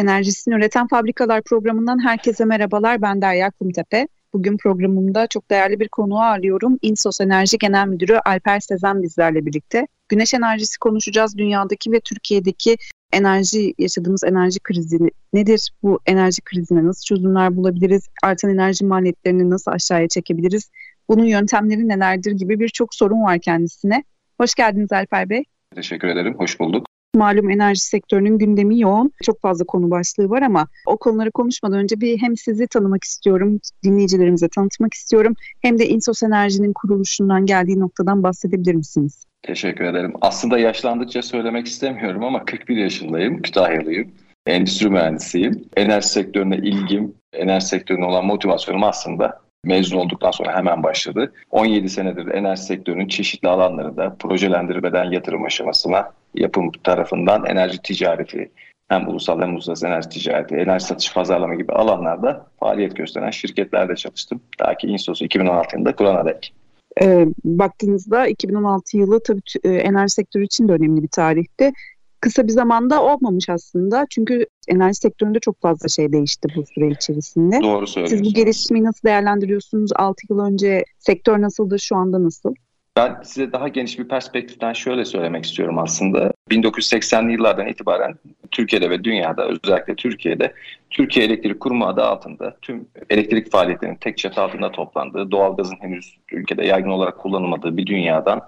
Enerjisini Üreten Fabrikalar programından herkese merhabalar. Ben Derya Kumtepe. Bugün programımda çok değerli bir konuğu ağırlıyorum. İnsos Enerji Genel Müdürü Alper Sezen bizlerle birlikte. Güneş enerjisi konuşacağız. Dünyadaki ve Türkiye'deki enerji yaşadığımız enerji krizi nedir? Bu enerji krizine nasıl çözümler bulabiliriz? Artan enerji maliyetlerini nasıl aşağıya çekebiliriz? Bunun yöntemleri nelerdir gibi birçok sorun var kendisine. Hoş geldiniz Alper Bey. Teşekkür ederim. Hoş bulduk. Malum enerji sektörünün gündemi yoğun. Çok fazla konu başlığı var ama o konuları konuşmadan önce bir hem sizi tanımak istiyorum, dinleyicilerimize tanıtmak istiyorum. Hem de Insos Enerji'nin kuruluşundan geldiği noktadan bahsedebilir misiniz? Teşekkür ederim. Aslında yaşlandıkça söylemek istemiyorum ama 41 yaşındayım, Kütahyalıyım. Endüstri mühendisiyim. Enerji sektörüne ilgim, enerji sektörüne olan motivasyonum aslında mezun olduktan sonra hemen başladı. 17 senedir enerji sektörünün çeşitli alanlarında projelendirmeden yatırım aşamasına yapım tarafından enerji ticareti, hem ulusal hem uluslararası enerji ticareti, enerji satış pazarlama gibi alanlarda faaliyet gösteren şirketlerde çalıştım. Ta ki İNSOS'u 2016 yılında kurana dek. E, baktığınızda 2016 yılı tabii e, enerji sektörü için de önemli bir tarihti. Kısa bir zamanda olmamış aslında. Çünkü enerji sektöründe çok fazla şey değişti bu süre içerisinde. Doğru söylüyorsunuz. Siz bu gelişmeyi nasıl değerlendiriyorsunuz? 6 yıl önce sektör nasıldı, şu anda nasıl? Ben size daha geniş bir perspektiften şöyle söylemek istiyorum aslında. 1980'li yıllardan itibaren Türkiye'de ve dünyada özellikle Türkiye'de Türkiye Elektrik Kurumu adı altında tüm elektrik faaliyetlerinin tek çatı altında toplandığı, doğalgazın henüz ülkede yaygın olarak kullanılmadığı bir dünyadan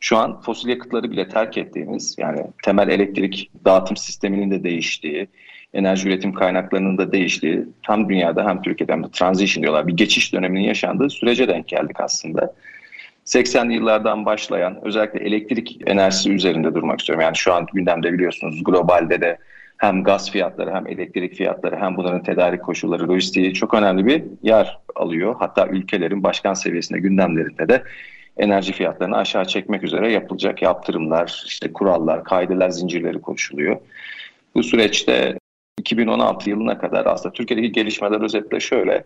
şu an fosil yakıtları bile terk ettiğimiz yani temel elektrik dağıtım sisteminin de değiştiği, enerji üretim kaynaklarının da değiştiği hem dünyada hem Türkiye'de hem de transition diyorlar bir geçiş döneminin yaşandığı sürece denk geldik aslında. 80'li yıllardan başlayan özellikle elektrik enerjisi üzerinde durmak istiyorum. Yani şu an gündemde biliyorsunuz globalde de hem gaz fiyatları hem elektrik fiyatları hem bunların tedarik koşulları, lojistiği çok önemli bir yer alıyor. Hatta ülkelerin başkan seviyesinde gündemlerinde de enerji fiyatlarını aşağı çekmek üzere yapılacak yaptırımlar, işte kurallar, kaideler zincirleri konuşuluyor. Bu süreçte 2016 yılına kadar aslında Türkiye'deki gelişmeler özetle şöyle.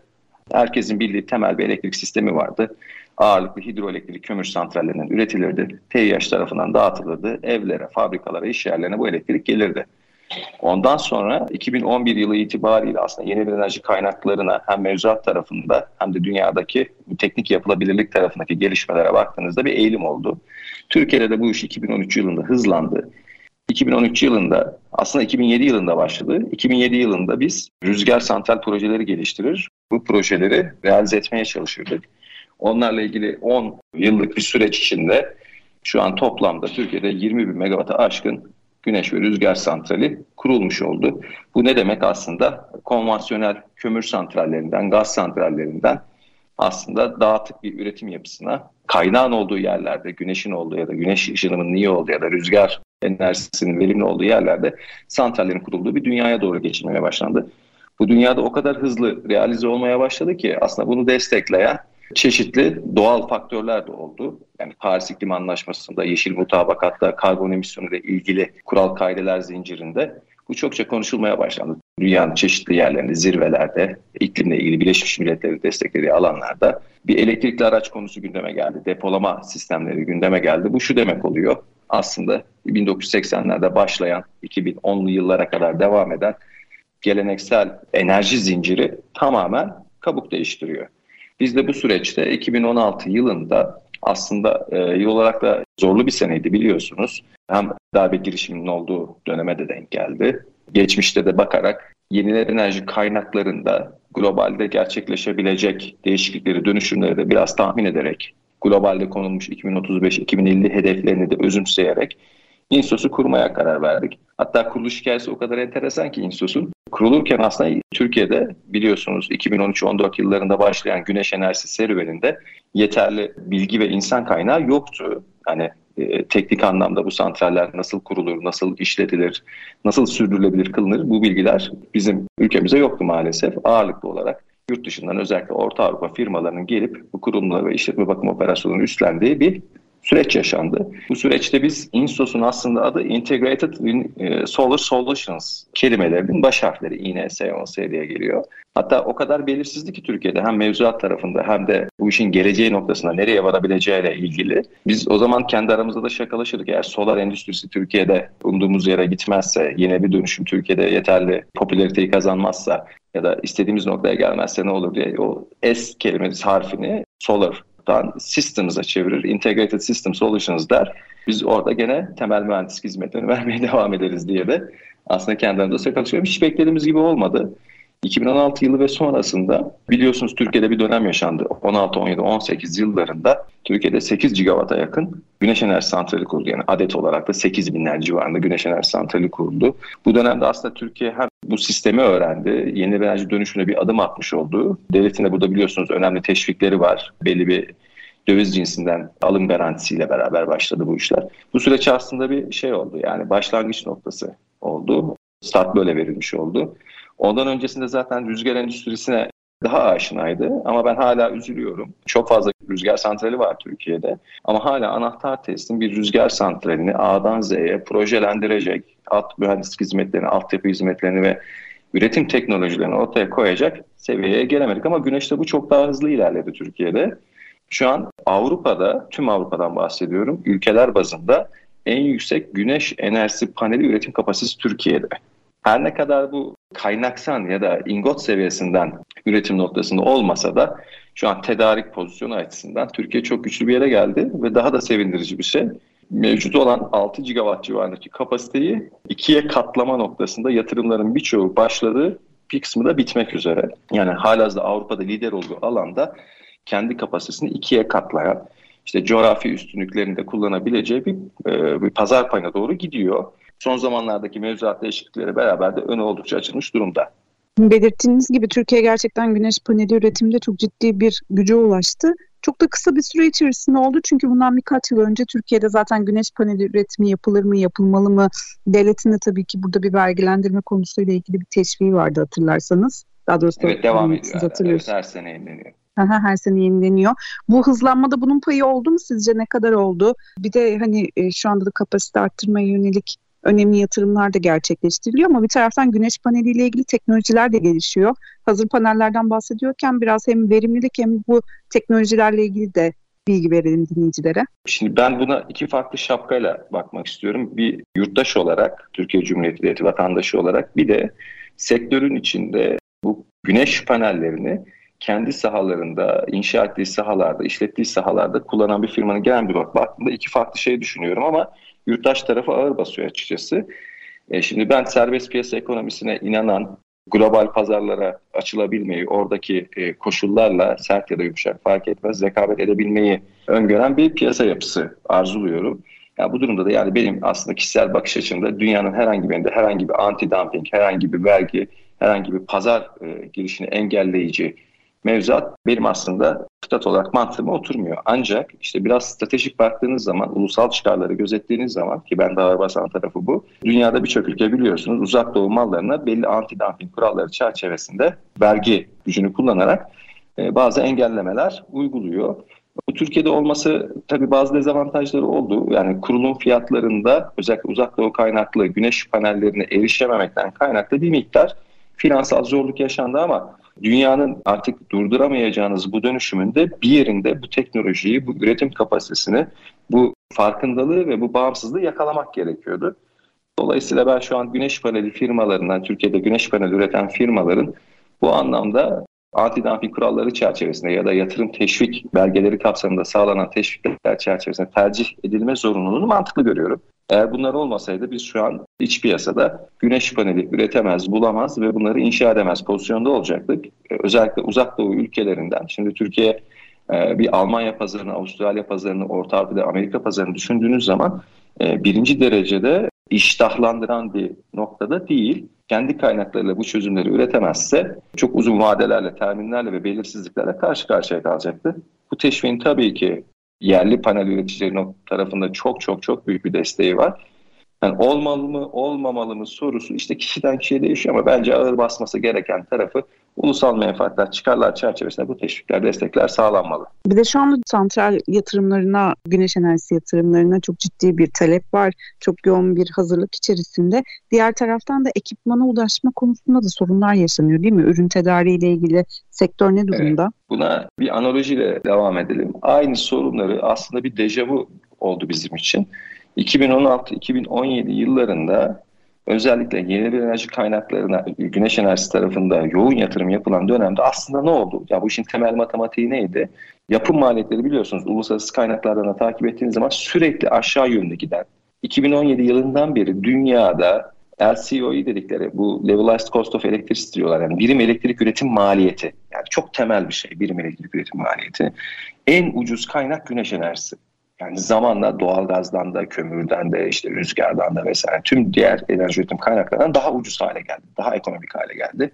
Herkesin bildiği temel bir elektrik sistemi vardı. Ağırlıklı hidroelektrik kömür santrallerinden üretilirdi. TİH tarafından dağıtılırdı. Evlere, fabrikalara, iş yerlerine bu elektrik gelirdi. Ondan sonra 2011 yılı itibariyle aslında yeni enerji kaynaklarına hem mevzuat tarafında hem de dünyadaki teknik yapılabilirlik tarafındaki gelişmelere baktığınızda bir eğilim oldu. Türkiye'de de bu iş 2013 yılında hızlandı. 2013 yılında aslında 2007 yılında başladı. 2007 yılında biz rüzgar santral projeleri geliştirir. Bu projeleri realize etmeye çalışırdık. Onlarla ilgili 10 yıllık bir süreç içinde şu an toplamda Türkiye'de 20 bin megawata aşkın güneş ve rüzgar santrali kurulmuş oldu. Bu ne demek aslında? Konvansiyonel kömür santrallerinden, gaz santrallerinden aslında dağıtık bir üretim yapısına kaynağın olduğu yerlerde, güneşin olduğu ya da güneş ışınımının iyi olduğu ya da rüzgar enerjisinin verimli olduğu yerlerde santrallerin kurulduğu bir dünyaya doğru geçilmeye başlandı. Bu dünyada o kadar hızlı realize olmaya başladı ki aslında bunu destekleyen çeşitli doğal faktörler de oldu. Yani Paris İklim Anlaşması'nda, yeşil mutabakatta, karbon emisyonu ile ilgili kural kaideler zincirinde bu çokça konuşulmaya başlandı. Dünyanın çeşitli yerlerinde, zirvelerde, iklimle ilgili Birleşmiş Milletler'in desteklediği alanlarda bir elektrikli araç konusu gündeme geldi. Depolama sistemleri gündeme geldi. Bu şu demek oluyor. Aslında 1980'lerde başlayan 2010'lu yıllara kadar devam eden geleneksel enerji zinciri tamamen kabuk değiştiriyor. Biz de bu süreçte 2016 yılında aslında e, yıl olarak da zorlu bir seneydi biliyorsunuz. Hem darbe girişiminin olduğu döneme de denk geldi. Geçmişte de bakarak yeniler enerji kaynaklarında globalde gerçekleşebilecek değişiklikleri, dönüşümleri de biraz tahmin ederek, globalde konulmuş 2035-2050 hedeflerini de özümseyerek İNSOS'u kurmaya karar verdik. Hatta kuruluş hikayesi o kadar enteresan ki İNSOS'un. Kurulurken aslında Türkiye'de biliyorsunuz 2013-14 yıllarında başlayan güneş enerjisi serüveninde yeterli bilgi ve insan kaynağı yoktu. Hani e, teknik anlamda bu santraller nasıl kurulur, nasıl işletilir, nasıl sürdürülebilir kılınır bu bilgiler bizim ülkemize yoktu maalesef. Ağırlıklı olarak yurt dışından özellikle Orta Avrupa firmalarının gelip bu kurumları ve işletme bakım operasyonunu üstlendiği bir süreç yaşandı. Bu süreçte biz INSOS'un aslında adı Integrated e, Solar Solutions kelimelerinin baş harfleri INS, ONS diye geliyor. Hatta o kadar belirsizdi ki Türkiye'de hem mevzuat tarafında hem de bu işin geleceği noktasında nereye varabileceğiyle ilgili. Biz o zaman kendi aramızda da şakalaşırdık. Eğer solar endüstrisi Türkiye'de umduğumuz yere gitmezse, yine bir dönüşüm Türkiye'de yeterli popülariteyi kazanmazsa ya da istediğimiz noktaya gelmezse ne olur diye o S kelimesi harfini solar dan Systems'a çevirir. Integrated System Solutions der. Biz orada gene temel mühendislik hizmetlerini vermeye devam ederiz diye de aslında kendi aramızda çalışıyorum. Hiç beklediğimiz gibi olmadı. 2016 yılı ve sonrasında biliyorsunuz Türkiye'de bir dönem yaşandı. 16, 17, 18 yıllarında Türkiye'de 8 gigawata yakın güneş enerji santrali kuruldu. Yani adet olarak da 8 binler civarında güneş enerji santrali kuruldu. Bu dönemde aslında Türkiye hem bu sistemi öğrendi, yeni enerji dönüşümüne bir adım atmış oldu. Devletin de burada biliyorsunuz önemli teşvikleri var. Belli bir döviz cinsinden alım garantisiyle beraber başladı bu işler. Bu süreç aslında bir şey oldu yani başlangıç noktası oldu. Start böyle verilmiş oldu. Ondan öncesinde zaten rüzgar endüstrisine daha aşinaydı ama ben hala üzülüyorum. Çok fazla rüzgar santrali var Türkiye'de ama hala anahtar testin bir rüzgar santralini A'dan Z'ye projelendirecek, alt mühendislik hizmetlerini, altyapı hizmetlerini ve üretim teknolojilerini ortaya koyacak seviyeye gelemedik. Ama güneşte bu çok daha hızlı ilerledi Türkiye'de. Şu an Avrupa'da, tüm Avrupa'dan bahsediyorum, ülkeler bazında en yüksek güneş enerjisi paneli üretim kapasitesi Türkiye'de. Her ne kadar bu kaynaksan ya da ingot seviyesinden üretim noktasında olmasa da şu an tedarik pozisyonu açısından Türkiye çok güçlü bir yere geldi ve daha da sevindirici bir şey. Mevcut olan 6 gigawatt civarındaki kapasiteyi ikiye katlama noktasında yatırımların birçoğu başladı, bir kısmı da bitmek üzere. Yani halihazırda Avrupa'da lider olduğu alanda kendi kapasitesini ikiye katlayan, işte coğrafi üstünlüklerini de kullanabileceği bir, e, bir pazar payına doğru gidiyor son zamanlardaki mevzuat değişiklikleri beraber de önü oldukça açılmış durumda. Belirttiğiniz gibi Türkiye gerçekten güneş paneli üretiminde çok ciddi bir güce ulaştı. Çok da kısa bir süre içerisinde oldu çünkü bundan birkaç yıl önce Türkiye'de zaten güneş paneli üretimi yapılır mı, yapılmalı mı? Devletin de tabii ki burada bir vergilendirme konusuyla ilgili bir teşviği vardı hatırlarsanız. Daha doğrusu evet devam ediyor. Evet, her sene yenileniyor. Aha, her sene yenileniyor. Bu hızlanmada bunun payı oldu mu sizce? Ne kadar oldu? Bir de hani e, şu anda da kapasite arttırmaya yönelik önemli yatırımlar da gerçekleştiriliyor ama bir taraftan güneş paneliyle ilgili teknolojiler de gelişiyor. Hazır panellerden bahsediyorken biraz hem verimlilik hem bu teknolojilerle ilgili de bilgi verelim dinleyicilere. Şimdi ben buna iki farklı şapkayla bakmak istiyorum. Bir yurttaş olarak, Türkiye Cumhuriyeti Devleti vatandaşı olarak bir de sektörün içinde bu güneş panellerini kendi sahalarında, inşa ettiği sahalarda, işlettiği sahalarda kullanan bir firmanın genel bir bak baktığımda iki farklı şey düşünüyorum ama yurttaş tarafı ağır basıyor açıkçası. E, şimdi ben serbest piyasa ekonomisine inanan, global pazarlara açılabilmeyi, oradaki e, koşullarla sert ya da yumuşak fark etmez rekabet edebilmeyi öngören bir piyasa yapısı arzuluyorum. Yani bu durumda da yani benim aslında kişisel bakış açımda dünyanın herhangi birinde herhangi bir anti-dumping, herhangi bir vergi, herhangi bir pazar e, girişini engelleyici mevzuat benim aslında kıtat olarak mantığıma oturmuyor. Ancak işte biraz stratejik baktığınız zaman, ulusal çıkarları gözettiğiniz zaman ki ben daha basan tarafı bu. Dünyada birçok ülke biliyorsunuz uzak doğu mallarına belli anti-dumping kuralları çerçevesinde vergi gücünü kullanarak e, bazı engellemeler uyguluyor. Bu Türkiye'de olması tabii bazı dezavantajları oldu. Yani kurulum fiyatlarında özellikle uzak doğu kaynaklı güneş panellerine erişememekten kaynaklı bir miktar finansal zorluk yaşandı ama dünyanın artık durduramayacağınız bu dönüşümünde bir yerinde bu teknolojiyi, bu üretim kapasitesini, bu farkındalığı ve bu bağımsızlığı yakalamak gerekiyordu. Dolayısıyla ben şu an güneş paneli firmalarından, Türkiye'de güneş paneli üreten firmaların bu anlamda anti-dumping kuralları çerçevesinde ya da yatırım teşvik belgeleri kapsamında sağlanan teşvikler çerçevesinde tercih edilme zorunluluğunu mantıklı görüyorum. Eğer bunlar olmasaydı biz şu an iç piyasada güneş paneli üretemez, bulamaz ve bunları inşa edemez pozisyonda olacaktık. Ee, özellikle uzak doğu ülkelerinden. Şimdi Türkiye e, bir Almanya pazarını, Avustralya pazarını, Orta Avrupa'da Amerika pazarını düşündüğünüz zaman e, birinci derecede iştahlandıran bir noktada değil. Kendi kaynaklarıyla bu çözümleri üretemezse çok uzun vadelerle, terminlerle ve belirsizliklerle karşı karşıya kalacaktı. Bu teşviğin tabii ki yerli panel üreticilerinin tarafında çok çok çok büyük bir desteği var. Yani olmalı mı, olmamalı mı sorusu işte kişiden kişiye değişiyor ama bence ağır basması gereken tarafı ulusal menfaatler, çıkarlar çerçevesinde bu teşvikler, destekler sağlanmalı. Bir de şu anda santral yatırımlarına, güneş enerjisi yatırımlarına çok ciddi bir talep var. Çok yoğun bir hazırlık içerisinde. Diğer taraftan da ekipmana ulaşma konusunda da sorunlar yaşanıyor değil mi? Ürün tedariği ile ilgili sektör ne durumda? Evet, buna bir analojiyle devam edelim. Aynı sorunları aslında bir dejavu oldu bizim için. 2016-2017 yıllarında özellikle yeni bir enerji kaynaklarına güneş enerjisi tarafında yoğun yatırım yapılan dönemde aslında ne oldu? Ya bu işin temel matematiği neydi? Yapım maliyetleri biliyorsunuz uluslararası kaynaklardan da takip ettiğiniz zaman sürekli aşağı yönde giden. 2017 yılından beri dünyada LCOE dedikleri bu Levelized Cost of Electricity diyorlar. Yani birim elektrik üretim maliyeti. Yani çok temel bir şey birim elektrik üretim maliyeti. En ucuz kaynak güneş enerjisi. Yani zamanla doğalgazdan da, kömürden de, işte rüzgardan da vesaire tüm diğer enerji üretim kaynaklarından daha ucuz hale geldi. Daha ekonomik hale geldi.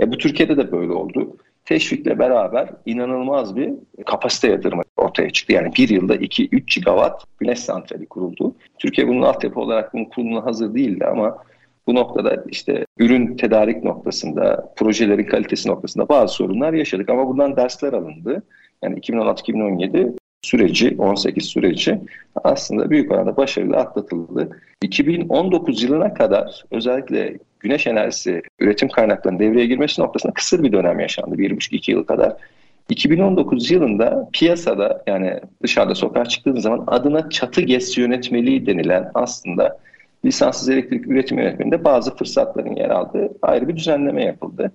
E, bu Türkiye'de de böyle oldu. Teşvikle beraber inanılmaz bir kapasite yatırımı ortaya çıktı. Yani bir yılda 2-3 gigawatt güneş santrali kuruldu. Türkiye bunun altyapı olarak bunun kuruluna hazır değildi ama bu noktada işte ürün tedarik noktasında, projelerin kalitesi noktasında bazı sorunlar yaşadık ama bundan dersler alındı. Yani 2016-2017 süreci, 18 süreci aslında büyük oranda başarılı atlatıldı. 2019 yılına kadar özellikle güneş enerjisi üretim kaynaklarının devreye girmesi noktasında kısır bir dönem yaşandı. 1,5-2 yıl kadar. 2019 yılında piyasada yani dışarıda sokağa çıktığınız zaman adına çatı GES yönetmeliği denilen aslında lisanssız elektrik üretim yönetmeliğinde bazı fırsatların yer aldığı ayrı bir düzenleme yapıldı.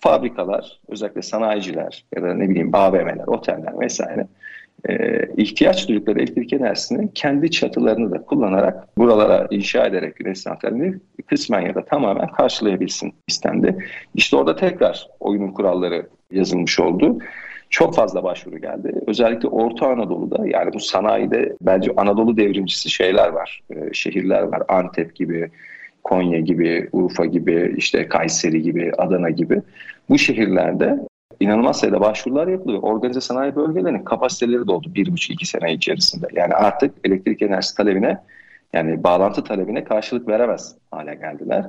Fabrikalar, özellikle sanayiciler ya da ne bileyim AVM'ler, oteller vesaire e, ihtiyaç duydukları elektrik enerjisini kendi çatılarını da kullanarak buralara inşa ederek güneş santralini kısmen ya da tamamen karşılayabilsin istendi. İşte orada tekrar oyunun kuralları yazılmış oldu. Çok fazla başvuru geldi. Özellikle Orta Anadolu'da yani bu sanayide bence Anadolu devrimcisi şeyler var. E, şehirler var. Antep gibi, Konya gibi, Urfa gibi, işte Kayseri gibi, Adana gibi. Bu şehirlerde inanılmaz sayıda başvurular yapılıyor. Organize sanayi bölgelerinin kapasiteleri doldu bir buçuk iki sene içerisinde. Yani artık elektrik enerjisi talebine yani bağlantı talebine karşılık veremez hale geldiler.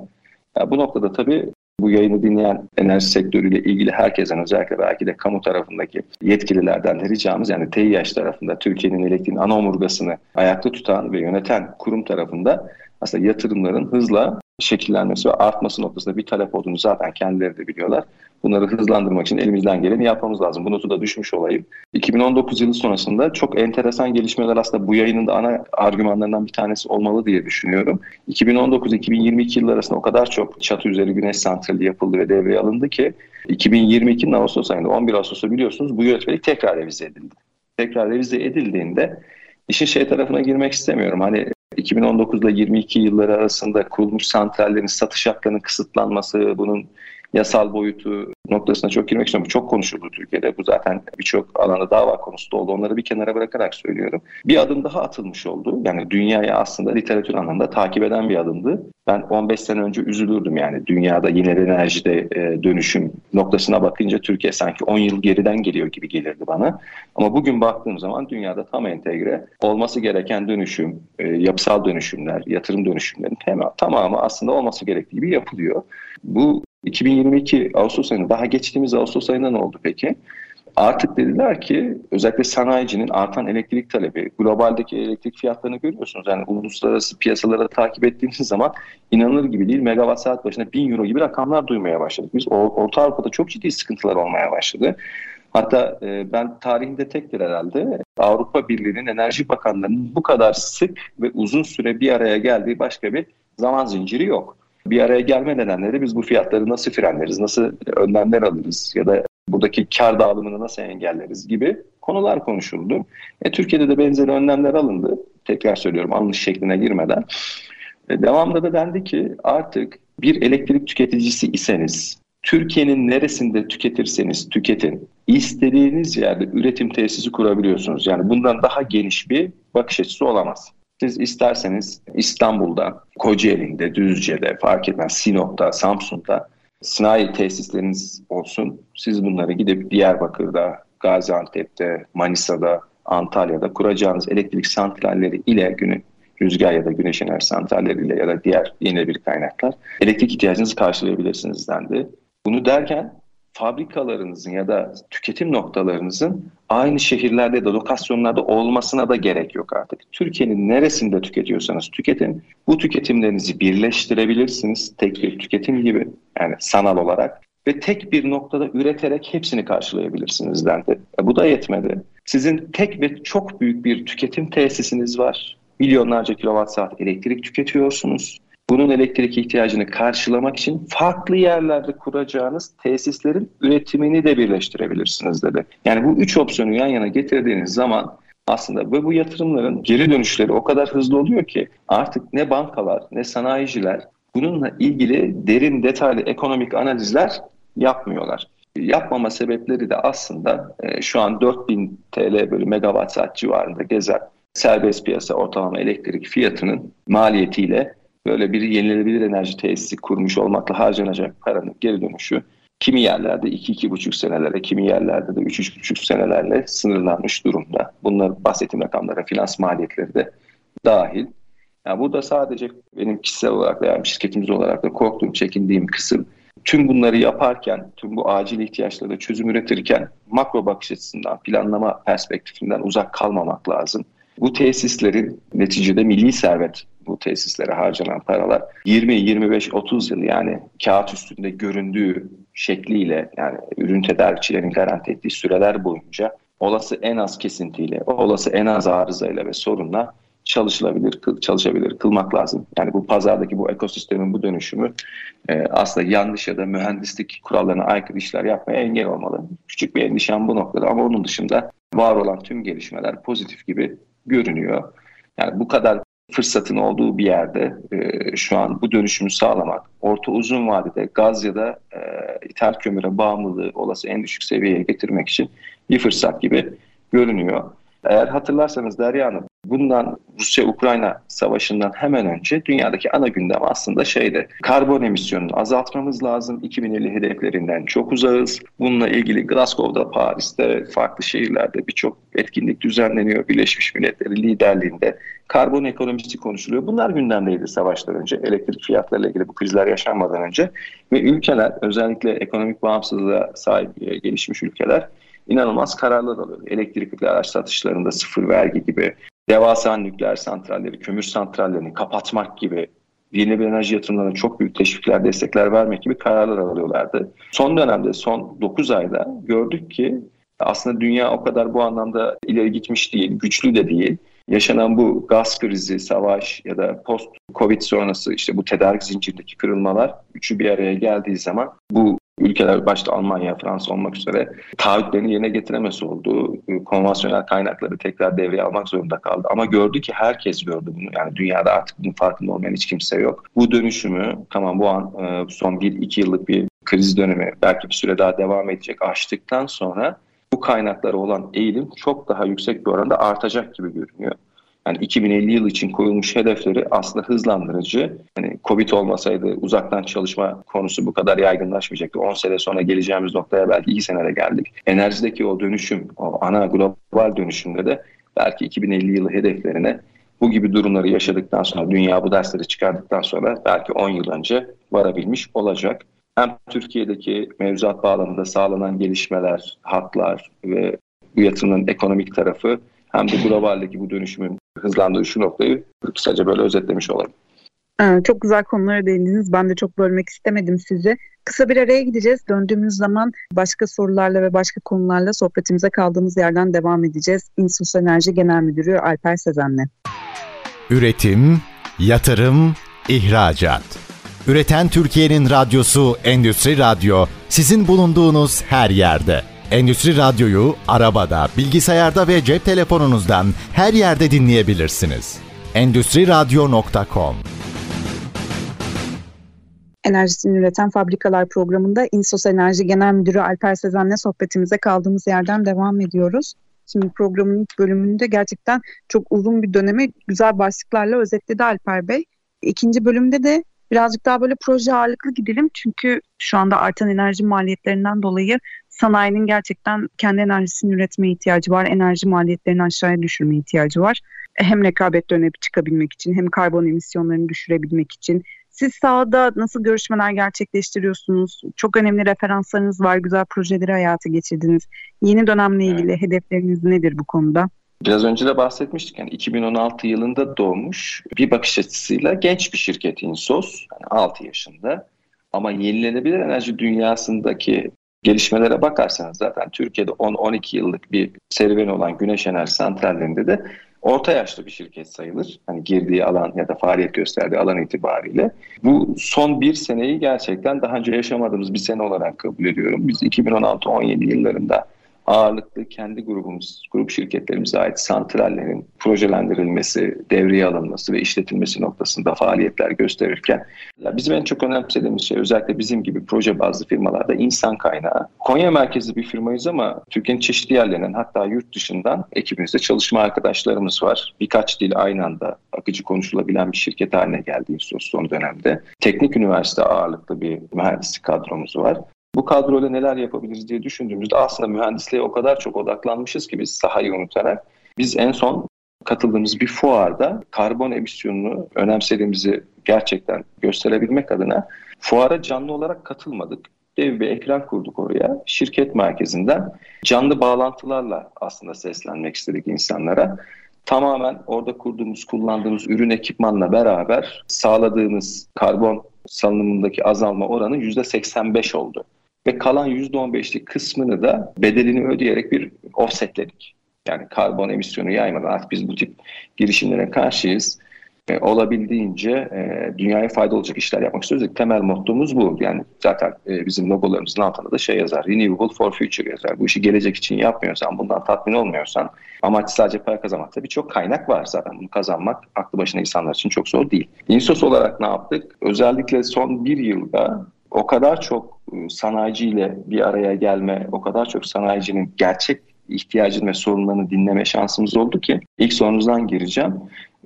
Ya bu noktada tabii bu yayını dinleyen enerji sektörüyle ilgili herkesten özellikle belki de kamu tarafındaki yetkililerden de ricamız yani TİH tarafında Türkiye'nin elektriğin ana omurgasını ayakta tutan ve yöneten kurum tarafında aslında yatırımların hızla şekillenmesi ve artması noktasında bir talep olduğunu zaten kendileri de biliyorlar. Bunları hızlandırmak için elimizden geleni yapmamız lazım. Bu notu da düşmüş olayım. 2019 yılı sonrasında çok enteresan gelişmeler aslında bu yayının da ana argümanlarından bir tanesi olmalı diye düşünüyorum. 2019-2022 yılları arasında o kadar çok çatı üzeri güneş santrali yapıldı ve devreye alındı ki 2022'nin Ağustos ayında 11 Ağustos'ta biliyorsunuz bu yönetmelik tekrar revize edildi. Tekrar revize edildiğinde işin şey tarafına girmek istemiyorum. Hani 2019 ile 22 yılları arasında kurulmuş santrallerin satış haklarının kısıtlanması, bunun yasal boyutu noktasına çok girmek istiyorum. Çok konuşuldu Türkiye'de. Bu zaten birçok alanda dava konusu da oldu. Onları bir kenara bırakarak söylüyorum. Bir adım daha atılmış oldu. Yani dünyayı aslında literatür anlamında takip eden bir adımdı. Ben 15 sene önce üzülürdüm yani dünyada yine enerjide e, dönüşüm noktasına bakınca Türkiye sanki 10 yıl geriden geliyor gibi gelirdi bana. Ama bugün baktığım zaman dünyada tam entegre olması gereken dönüşüm, e, yapısal dönüşümler, yatırım dönüşümlerin tamamı aslında olması gerektiği gibi yapılıyor. Bu 2022 Ağustos ayında daha geçtiğimiz Ağustos ayında ne oldu peki? Artık dediler ki özellikle sanayicinin artan elektrik talebi, globaldeki elektrik fiyatlarını görüyorsunuz. Yani uluslararası piyasalara takip ettiğiniz zaman inanılır gibi değil. Megawatt saat başına 1000 euro gibi rakamlar duymaya başladık. Biz Orta Avrupa'da çok ciddi sıkıntılar olmaya başladı. Hatta e, ben tarihinde tektir herhalde Avrupa Birliği'nin enerji bakanlarının bu kadar sık ve uzun süre bir araya geldiği başka bir zaman zinciri yok bir araya gelme nedenleri biz bu fiyatları nasıl frenleriz, nasıl önlemler alırız ya da buradaki kar dağılımını nasıl engelleriz gibi konular konuşuldu. E, Türkiye'de de benzer önlemler alındı. Tekrar söylüyorum alınış şekline girmeden. E, devamında da dendi ki artık bir elektrik tüketicisi iseniz Türkiye'nin neresinde tüketirseniz tüketin. istediğiniz yerde üretim tesisi kurabiliyorsunuz. Yani bundan daha geniş bir bakış açısı olamaz. Siz isterseniz İstanbul'da, Kocaeli'nde, Düzce'de, fark etmez Sinop'ta, Samsun'da sanayi tesisleriniz olsun. Siz bunları gidip Diyarbakır'da, Gaziantep'te, Manisa'da, Antalya'da kuracağınız elektrik santralleri ile günü rüzgar ya da güneş enerji santralleriyle ya da diğer yenilebilir kaynaklar elektrik ihtiyacınızı karşılayabilirsiniz dendi. Bunu derken fabrikalarınızın ya da tüketim noktalarınızın aynı şehirlerde de lokasyonlarda olmasına da gerek yok artık. Türkiye'nin neresinde tüketiyorsanız tüketin. Bu tüketimlerinizi birleştirebilirsiniz tek bir tüketim gibi yani sanal olarak ve tek bir noktada üreterek hepsini karşılayabilirsiniz dendi. E, bu da yetmedi. Sizin tek ve çok büyük bir tüketim tesisiniz var. Milyonlarca kilowatt saat elektrik tüketiyorsunuz bunun elektrik ihtiyacını karşılamak için farklı yerlerde kuracağınız tesislerin üretimini de birleştirebilirsiniz dedi. Yani bu üç opsiyonu yan yana getirdiğiniz zaman aslında ve bu yatırımların geri dönüşleri o kadar hızlı oluyor ki artık ne bankalar ne sanayiciler bununla ilgili derin detaylı ekonomik analizler yapmıyorlar. Yapmama sebepleri de aslında e, şu an 4000 TL bölü megawatt saat civarında gezen serbest piyasa ortalama elektrik fiyatının maliyetiyle böyle bir yenilenebilir enerji tesisi kurmuş olmakla harcanacak paranın geri dönüşü kimi yerlerde 2-2,5 senelere, kimi yerlerde de 3-3,5 senelerle sınırlanmış durumda. Bunlar bahsettiğim rakamlara finans maliyetleri de dahil. Yani burada sadece benim kişisel olarak veya şirketimiz olarak da korktuğum, çekindiğim kısım tüm bunları yaparken, tüm bu acil ihtiyaçlara çözüm üretirken makro bakış açısından, planlama perspektifinden uzak kalmamak lazım. Bu tesislerin neticede milli servet bu tesislere harcanan paralar 20, 25, 30 yıl yani kağıt üstünde göründüğü şekliyle yani ürün tedarikçilerin garanti ettiği süreler boyunca olası en az kesintiyle, olası en az arızayla ve sorunla çalışılabilir, çalışabilir kılmak lazım. Yani bu pazardaki bu ekosistemin bu dönüşümü e, aslında yanlış ya da mühendislik kurallarına aykırı işler yapmaya engel olmalı. Küçük bir endişem bu noktada ama onun dışında var olan tüm gelişmeler pozitif gibi görünüyor. Yani bu kadar fırsatın olduğu bir yerde e, şu an bu dönüşümü sağlamak, orta uzun vadede gaz ya da e, ithal kömüre bağımlılığı olası en düşük seviyeye getirmek için bir fırsat gibi görünüyor. Eğer hatırlarsanız Derya Hanım, bundan Rusya-Ukrayna savaşından hemen önce dünyadaki ana gündem aslında şeydi. Karbon emisyonunu azaltmamız lazım. 2050 hedeflerinden çok uzağız. Bununla ilgili Glasgow'da, Paris'te, farklı şehirlerde birçok etkinlik düzenleniyor. Birleşmiş Milletleri liderliğinde karbon ekonomisi konuşuluyor. Bunlar gündemdeydi savaştan önce. Elektrik fiyatlarıyla ilgili bu krizler yaşanmadan önce. Ve ülkeler özellikle ekonomik bağımsızlığa sahip e, gelişmiş ülkeler inanılmaz kararlar alıyor. Elektrikli araç satışlarında sıfır vergi gibi, devasa nükleer santralleri, kömür santrallerini kapatmak gibi, yenilenebilir enerji yatırımlarına çok büyük teşvikler, destekler vermek gibi kararlar alıyorlardı. Son dönemde, son 9 ayda gördük ki aslında dünya o kadar bu anlamda ileri gitmiş değil, güçlü de değil. Yaşanan bu gaz krizi, savaş ya da post-Covid sonrası işte bu tedarik zincirindeki kırılmalar üçü bir araya geldiği zaman bu ülkeler başta Almanya, Fransa olmak üzere taahhütlerini yerine getiremesi oldu. Konvansiyonel kaynakları tekrar devreye almak zorunda kaldı. Ama gördü ki herkes gördü bunu. Yani dünyada artık bunun farkında olmayan hiç kimse yok. Bu dönüşümü tamam bu an e, son 1-2 yıllık bir kriz dönemi belki bir süre daha devam edecek aştıktan sonra bu kaynaklara olan eğilim çok daha yüksek bir oranda artacak gibi görünüyor yani 2050 yıl için koyulmuş hedefleri aslında hızlandırıcı. Yani Covid olmasaydı uzaktan çalışma konusu bu kadar yaygınlaşmayacaktı. 10 sene sonra geleceğimiz noktaya belki 2 senede geldik. Enerjideki o dönüşüm, o ana global dönüşümde de belki 2050 yılı hedeflerine bu gibi durumları yaşadıktan sonra, dünya bu dersleri çıkardıktan sonra belki 10 yıl önce varabilmiş olacak. Hem Türkiye'deki mevzuat bağlamında sağlanan gelişmeler, hatlar ve bu yatırımın ekonomik tarafı hem de globaldeki bu dönüşümün hızlandığı şu noktayı kısaca böyle özetlemiş olayım. çok güzel konulara değindiniz. Ben de çok bölmek istemedim sizi. Kısa bir araya gideceğiz. Döndüğümüz zaman başka sorularla ve başka konularla sohbetimize kaldığımız yerden devam edeceğiz. İnsus Enerji Genel Müdürü Alper Sezen'le. Üretim, yatırım, ihracat. Üreten Türkiye'nin radyosu Endüstri Radyo sizin bulunduğunuz her yerde. Endüstri Radyo'yu arabada, bilgisayarda ve cep telefonunuzdan her yerde dinleyebilirsiniz. Endüstri Radyo.com Enerjisini üreten fabrikalar programında İnsos Enerji Genel Müdürü Alper Sezen'le sohbetimize kaldığımız yerden devam ediyoruz. Şimdi programın ilk bölümünde gerçekten çok uzun bir dönemi güzel başlıklarla özetledi Alper Bey. İkinci bölümde de birazcık daha böyle proje ağırlıklı gidelim. Çünkü şu anda artan enerji maliyetlerinden dolayı sanayinin gerçekten kendi enerjisini üretmeye ihtiyacı var. Enerji maliyetlerini aşağıya düşürmeye ihtiyacı var. Hem rekabet dönemi çıkabilmek için hem karbon emisyonlarını düşürebilmek için. Siz sahada nasıl görüşmeler gerçekleştiriyorsunuz? Çok önemli referanslarınız var, güzel projeleri hayata geçirdiniz. Yeni dönemle ilgili evet. hedefleriniz nedir bu konuda? Biraz önce de bahsetmiştik yani 2016 yılında doğmuş bir bakış açısıyla genç bir şirket Insos yani 6 yaşında ama yenilenebilir enerji dünyasındaki gelişmelere bakarsanız zaten Türkiye'de 10-12 yıllık bir serüveni olan güneş enerji santrallerinde de orta yaşlı bir şirket sayılır. Hani girdiği alan ya da faaliyet gösterdiği alan itibariyle. Bu son bir seneyi gerçekten daha önce yaşamadığımız bir sene olarak kabul ediyorum. Biz 2016-17 yıllarında ağırlıklı kendi grubumuz, grup şirketlerimize ait santrallerin projelendirilmesi, devreye alınması ve işletilmesi noktasında faaliyetler gösterirken bizim en çok önemsediğimiz şey özellikle bizim gibi proje bazlı firmalarda insan kaynağı. Konya merkezli bir firmayız ama Türkiye'nin çeşitli yerlerinden hatta yurt dışından ekibimizde çalışma arkadaşlarımız var. Birkaç dil aynı anda akıcı konuşulabilen bir şirket haline geldi son dönemde. Teknik üniversite ağırlıklı bir mühendislik kadromuz var bu kadroyla neler yapabiliriz diye düşündüğümüzde aslında mühendisliğe o kadar çok odaklanmışız ki biz sahayı unutarak. Biz en son katıldığımız bir fuarda karbon emisyonunu önemsediğimizi gerçekten gösterebilmek adına fuara canlı olarak katılmadık. Dev bir ekran kurduk oraya. Şirket merkezinden canlı bağlantılarla aslında seslenmek istedik insanlara. Tamamen orada kurduğumuz, kullandığımız ürün ekipmanla beraber sağladığımız karbon salınımındaki azalma oranı %85 oldu ve kalan %15'lik kısmını da bedelini ödeyerek bir offsetledik. Yani karbon emisyonu yaymadan artık biz bu tip girişimlere karşıyız. E, olabildiğince e, dünyaya fayda olacak işler yapmak istiyoruz. Temel mottomuz bu. Yani zaten e, bizim logolarımızın altında da şey yazar. Renewable for Future yazar. Bu işi gelecek için yapmıyorsan, bundan tatmin olmuyorsan amaç sadece para kazanmakta birçok kaynak var zaten. Bunu kazanmak aklı başına insanlar için çok zor değil. Insos olarak ne yaptık? Özellikle son bir yılda o kadar çok ıı, sanayiciyle bir araya gelme, o kadar çok sanayicinin gerçek ihtiyacını ve sorunlarını dinleme şansımız oldu ki ilk sorunuzdan gireceğim.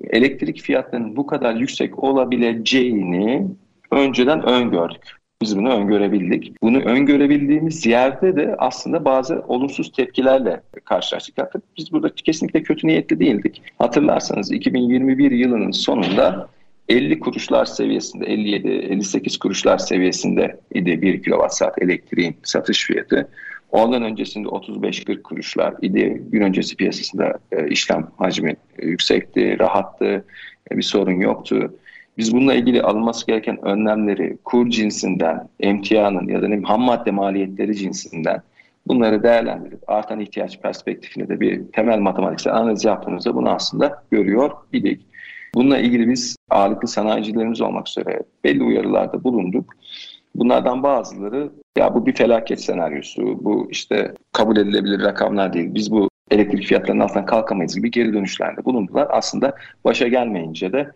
Elektrik fiyatlarının bu kadar yüksek olabileceğini önceden öngördük. Biz bunu öngörebildik. Bunu öngörebildiğimiz yerde de aslında bazı olumsuz tepkilerle karşılaştık. Hatta biz burada kesinlikle kötü niyetli değildik. Hatırlarsanız 2021 yılının sonunda 50 kuruşlar seviyesinde, 57-58 kuruşlar seviyesinde idi 1 kilowatt saat elektriğin satış fiyatı. Ondan öncesinde 35-40 kuruşlar idi. Gün öncesi piyasasında e, işlem hacmi e, yüksekti, rahattı, e, bir sorun yoktu. Biz bununla ilgili alınması gereken önlemleri kur cinsinden, emtianın ya da ne ham madde maliyetleri cinsinden bunları değerlendirip artan ihtiyaç perspektifinde de bir temel matematiksel analiz yaptığımızda bunu aslında görüyor idik. Bununla ilgili biz ağırlıklı sanayicilerimiz olmak üzere belli uyarılarda bulunduk. Bunlardan bazıları ya bu bir felaket senaryosu, bu işte kabul edilebilir rakamlar değil, biz bu elektrik fiyatlarının altından kalkamayız gibi geri dönüşlerde bulundular. Aslında başa gelmeyince de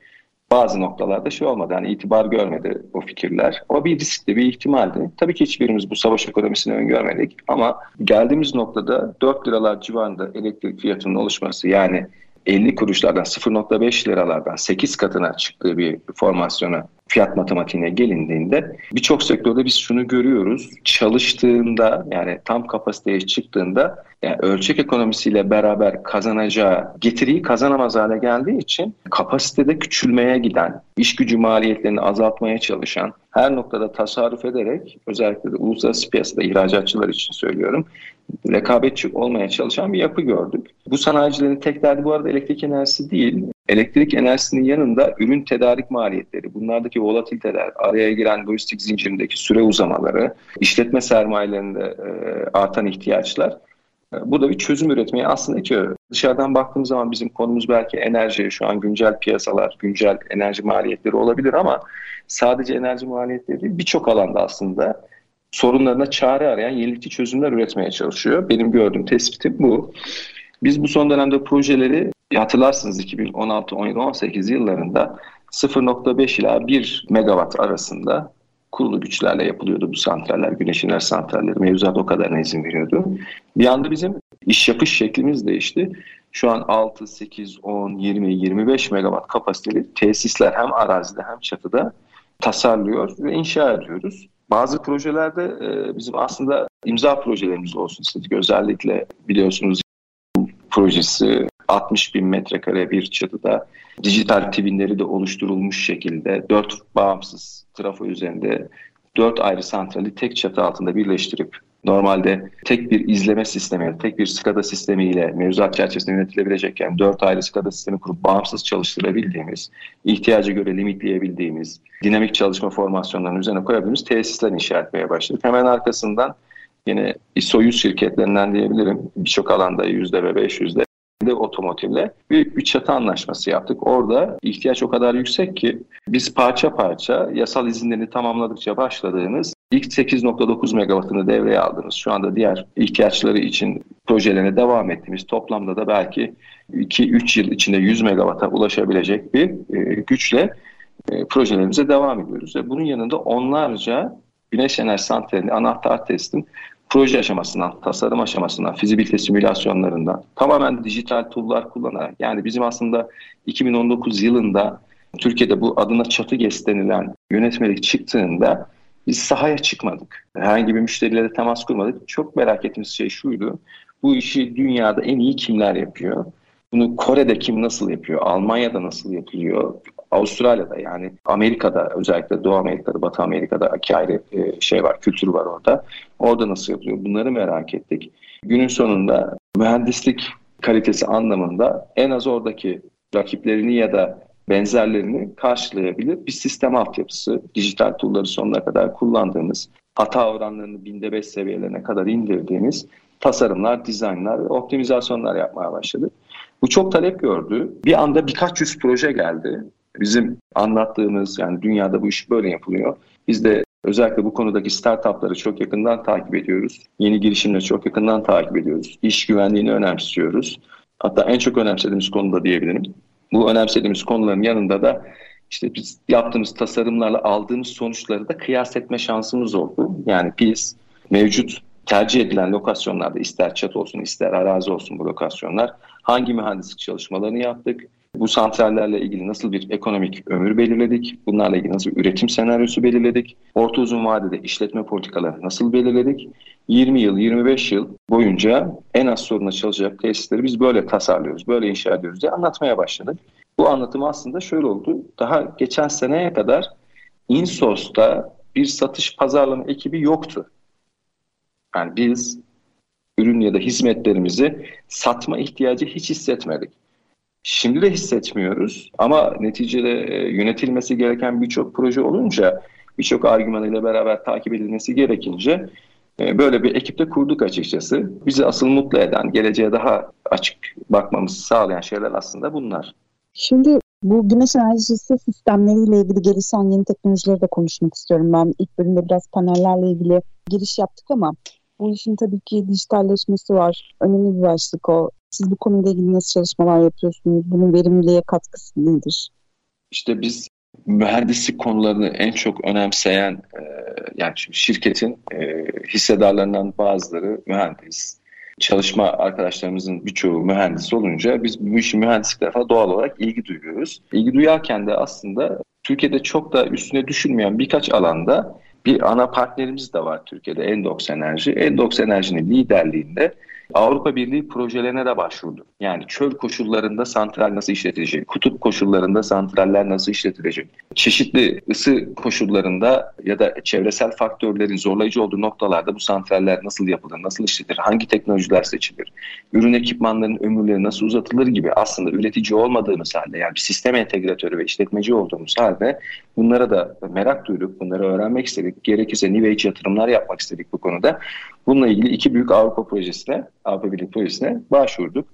bazı noktalarda şey olmadı. Yani itibar görmedi o fikirler. O bir riskli bir ihtimaldi. Tabii ki hiçbirimiz bu savaş ekonomisini öngörmedik. Ama geldiğimiz noktada 4 liralar civarında elektrik fiyatının oluşması yani 50 kuruşlardan 0.5 liralardan 8 katına çıktığı bir formasyona fiyat matematiğine gelindiğinde birçok sektörde biz şunu görüyoruz. Çalıştığında yani tam kapasiteye çıktığında yani ölçek ekonomisiyle beraber kazanacağı getiriyi kazanamaz hale geldiği için kapasitede küçülmeye giden, iş gücü maliyetlerini azaltmaya çalışan, her noktada tasarruf ederek özellikle de uluslararası piyasada ihracatçılar için söylüyorum rekabetçi olmaya çalışan bir yapı gördük. Bu sanayicilerin tek derdi bu arada elektrik enerjisi değil. Elektrik enerjisinin yanında ürün tedarik maliyetleri, bunlardaki volatiliteler, araya giren lojistik zincirindeki süre uzamaları, işletme sermayelerinde artan ihtiyaçlar e, burada bir çözüm üretmeye aslında ki dışarıdan baktığımız zaman bizim konumuz belki enerji, şu an güncel piyasalar, güncel enerji maliyetleri olabilir ama sadece enerji maliyetleri değil birçok alanda aslında sorunlarına çare arayan yenilikçi çözümler üretmeye çalışıyor. Benim gördüğüm tespitim bu. Biz bu son dönemde projeleri hatırlarsınız 2016, 17, 18 yıllarında 0.5 ila 1 megawatt arasında kurulu güçlerle yapılıyordu bu santraller. Güneş enerji santralleri mevzuat o kadarına izin veriyordu. Bir anda bizim iş yapış şeklimiz değişti. Şu an 6, 8, 10, 20, 25 megawatt kapasiteli tesisler hem arazide hem çatıda tasarlıyor ve inşa ediyoruz. Bazı projelerde e, bizim aslında imza projelerimiz olsun istedik. Özellikle biliyorsunuz projesi 60 bin metrekare bir çatıda dijital twinleri de oluşturulmuş şekilde dört bağımsız trafo üzerinde dört ayrı santrali tek çatı altında birleştirip normalde tek bir izleme sistemi, tek bir SCADA sistemiyle mevzuat çerçevesinde yönetilebilecekken dört ayrı SCADA sistemi kurup bağımsız çalıştırabildiğimiz, ihtiyaca göre limitleyebildiğimiz, dinamik çalışma formasyonlarının üzerine koyabildiğimiz tesisler inşa etmeye başladık. Hemen arkasından yine ISO 100 şirketlerinden diyebilirim. Birçok alanda yüzde ve 500'de de otomotivle büyük bir çatı anlaşması yaptık. Orada ihtiyaç o kadar yüksek ki biz parça parça yasal izinlerini tamamladıkça başladığımız ilk 8.9 megawattını devreye aldığımız şu anda diğer ihtiyaçları için projelerine devam ettiğimiz toplamda da belki 2-3 yıl içinde 100 megawatta ulaşabilecek bir e, güçle e, projelerimize devam ediyoruz. Ve bunun yanında onlarca güneş enerji santralini anahtar testin proje aşamasından, tasarım aşamasından, fizibilite simülasyonlarından tamamen dijital tool'lar kullanarak yani bizim aslında 2019 yılında Türkiye'de bu adına çatı GES denilen yönetmelik çıktığında biz sahaya çıkmadık. Herhangi bir müşteriyle temas kurmadık. Çok merak ettiğimiz şey şuydu. Bu işi dünyada en iyi kimler yapıyor? Bunu Kore'de kim nasıl yapıyor? Almanya'da nasıl yapılıyor? Avustralya'da yani Amerika'da özellikle Doğu Amerika'da, Batı Amerika'da iki ayrı e, şey var, kültür var orada. Orada nasıl yapılıyor? Bunları merak ettik. Günün sonunda mühendislik kalitesi anlamında en az oradaki rakiplerini ya da benzerlerini karşılayabilir bir sistem altyapısı, dijital tool'ları sonuna kadar kullandığımız, hata oranlarını binde beş seviyelerine kadar indirdiğimiz tasarımlar, dizaynlar ve optimizasyonlar yapmaya başladık. Bu çok talep gördü. Bir anda birkaç yüz proje geldi. Bizim anlattığımız yani dünyada bu iş böyle yapılıyor. Biz de özellikle bu konudaki startupları çok yakından takip ediyoruz. Yeni girişimleri çok yakından takip ediyoruz. İş güvenliğini önemsiyoruz. Hatta en çok önemsediğimiz konu da diyebilirim. Bu önemsediğimiz konuların yanında da işte biz yaptığımız tasarımlarla aldığımız sonuçları da kıyas etme şansımız oldu. Yani biz mevcut tercih edilen lokasyonlarda ister çat olsun ister arazi olsun bu lokasyonlar hangi mühendislik çalışmalarını yaptık? Bu santrallerle ilgili nasıl bir ekonomik ömür belirledik? Bunlarla ilgili nasıl bir üretim senaryosu belirledik? Orta uzun vadede işletme politikaları nasıl belirledik? 20 yıl, 25 yıl boyunca en az soruna çalışacak tesisleri biz böyle tasarlıyoruz, böyle inşa ediyoruz diye anlatmaya başladık. Bu anlatım aslında şöyle oldu. Daha geçen seneye kadar InSource'da bir satış pazarlama ekibi yoktu. Yani biz ürün ya da hizmetlerimizi satma ihtiyacı hiç hissetmedik. Şimdi de hissetmiyoruz ama neticede e, yönetilmesi gereken birçok proje olunca birçok argümanıyla beraber takip edilmesi gerekince e, böyle bir ekipte kurduk açıkçası. Bizi asıl mutlu eden, geleceğe daha açık bakmamızı sağlayan şeyler aslında bunlar. Şimdi bu güneş enerjisi sistemleriyle ilgili gelişen yeni teknolojileri de konuşmak istiyorum. Ben ilk bölümde biraz panellerle ilgili giriş yaptık ama bu işin tabii ki dijitalleşmesi var. Önemli bir başlık o. Siz bu konuyla ilgili nasıl çalışmalar yapıyorsunuz? Bunun verimliliğe katkısı nedir? İşte biz mühendislik konularını en çok önemseyen e, yani şirketin e, hissedarlarından bazıları mühendis. Çalışma arkadaşlarımızın birçoğu mühendis olunca biz bu işin mühendislik tarafa doğal olarak ilgi duyuyoruz. İlgi duyarken de aslında Türkiye'de çok da üstüne düşünmeyen birkaç alanda bir ana partnerimiz de var Türkiye'de Endox Enerji. Endox Enerji'nin liderliğinde Avrupa Birliği projelerine de başvurdu. Yani çöl koşullarında santral nasıl işletilecek, kutup koşullarında santraller nasıl işletilecek, çeşitli ısı koşullarında ya da çevresel faktörlerin zorlayıcı olduğu noktalarda bu santraller nasıl yapılır, nasıl işletilir, hangi teknolojiler seçilir, ürün ekipmanlarının ömürleri nasıl uzatılır gibi aslında üretici olmadığımız halde yani bir sistem entegratörü ve işletmeci olduğumuz halde bunlara da merak duyduk, bunları öğrenmek istedik. Gerekirse New Age yatırımlar yapmak istedik bu konuda. Bununla ilgili iki büyük Avrupa projesine, Avrupa Birliği projesine başvurduk.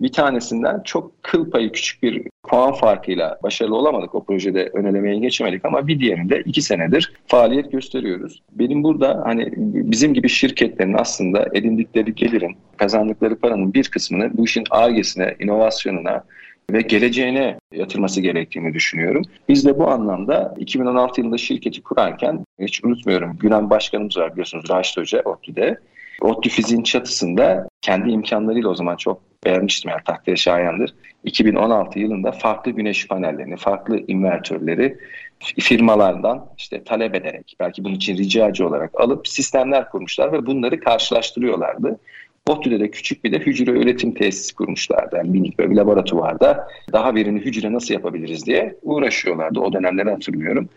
Bir tanesinden çok kıl payı küçük bir puan farkıyla başarılı olamadık. O projede önelemeye geçemedik ama bir diğerinde iki senedir faaliyet gösteriyoruz. Benim burada hani bizim gibi şirketlerin aslında edindikleri gelirin, kazandıkları paranın bir kısmını bu işin argesine, inovasyonuna, ve geleceğine yatırması gerektiğini düşünüyorum. Biz de bu anlamda 2016 yılında şirketi kurarken hiç unutmuyorum Gülen Başkanımız var biliyorsunuz Raşit Hoca ODTÜ'de. ODTÜ Fizik'in çatısında kendi imkanlarıyla o zaman çok beğenmiştim yani takdire şayandır. 2016 yılında farklı güneş panellerini, farklı invertörleri firmalardan işte talep ederek belki bunun için ricacı olarak alıp sistemler kurmuşlar ve bunları karşılaştırıyorlardı. ODTÜ'de de küçük bir de hücre üretim tesisi kurmuşlardı. Yani minik bir laboratuvarda daha verimli hücre nasıl yapabiliriz diye uğraşıyorlardı. O dönemleri hatırlıyorum.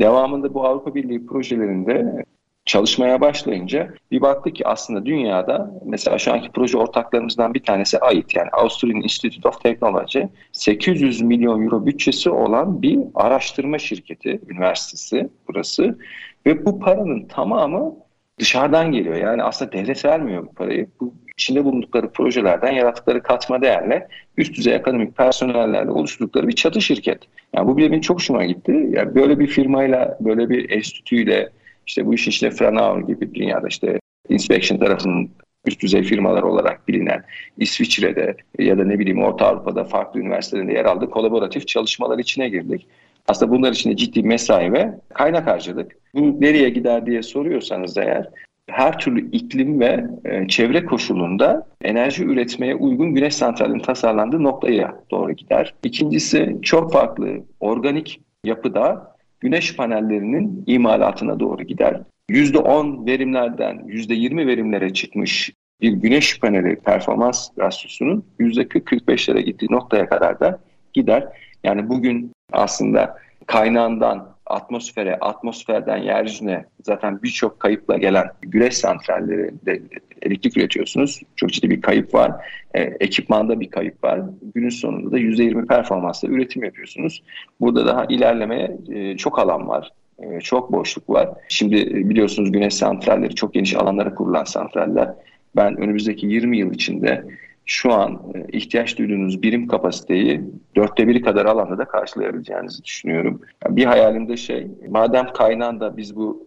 Devamında bu Avrupa Birliği projelerinde çalışmaya başlayınca bir baktık ki aslında dünyada mesela şu anki proje ortaklarımızdan bir tanesi AIT yani Austrian Institute of Technology 800 milyon euro bütçesi olan bir araştırma şirketi, üniversitesi burası ve bu paranın tamamı dışarıdan geliyor. Yani aslında devlet vermiyor bu parayı. Bu içinde bulundukları projelerden yarattıkları katma değerle üst düzey akademik personellerle oluşturdukları bir çatı şirket. Yani bu bile benim çok hoşuma gitti. Yani böyle bir firmayla, böyle bir enstitüyle işte bu iş işte Franauer gibi dünyada işte inspection tarafının üst düzey firmalar olarak bilinen İsviçre'de ya da ne bileyim Orta Avrupa'da farklı üniversitelerinde yer aldık. Kolaboratif çalışmalar içine girdik. Aslında bunlar için ciddi mesai ve kaynak harcadık. Bu nereye gider diye soruyorsanız eğer her türlü iklim ve e, çevre koşulunda enerji üretmeye uygun güneş santralinin tasarlandığı noktaya doğru gider. İkincisi çok farklı organik yapıda güneş panellerinin imalatına doğru gider. %10 verimlerden %20 verimlere çıkmış bir güneş paneli performans rasyosunun %40-45'lere gittiği noktaya kadar da gider. Yani bugün aslında kaynağından atmosfere, atmosferden yeryüzüne zaten birçok kayıpla gelen güneş santralleri de elektrik üretiyorsunuz. Çok ciddi bir kayıp var. E, ekipmanda bir kayıp var. Günün sonunda da %20 performansla üretim yapıyorsunuz. Burada daha ilerlemeye e, çok alan var. E, çok boşluk var. Şimdi e, biliyorsunuz güneş santralleri çok geniş alanlara kurulan santraller. Ben önümüzdeki 20 yıl içinde şu an e, ihtiyaç duyduğunuz birim kapasiteyi dörtte biri kadar alanda da karşılayabileceğinizi düşünüyorum. bir hayalimde şey, madem kaynağında biz bu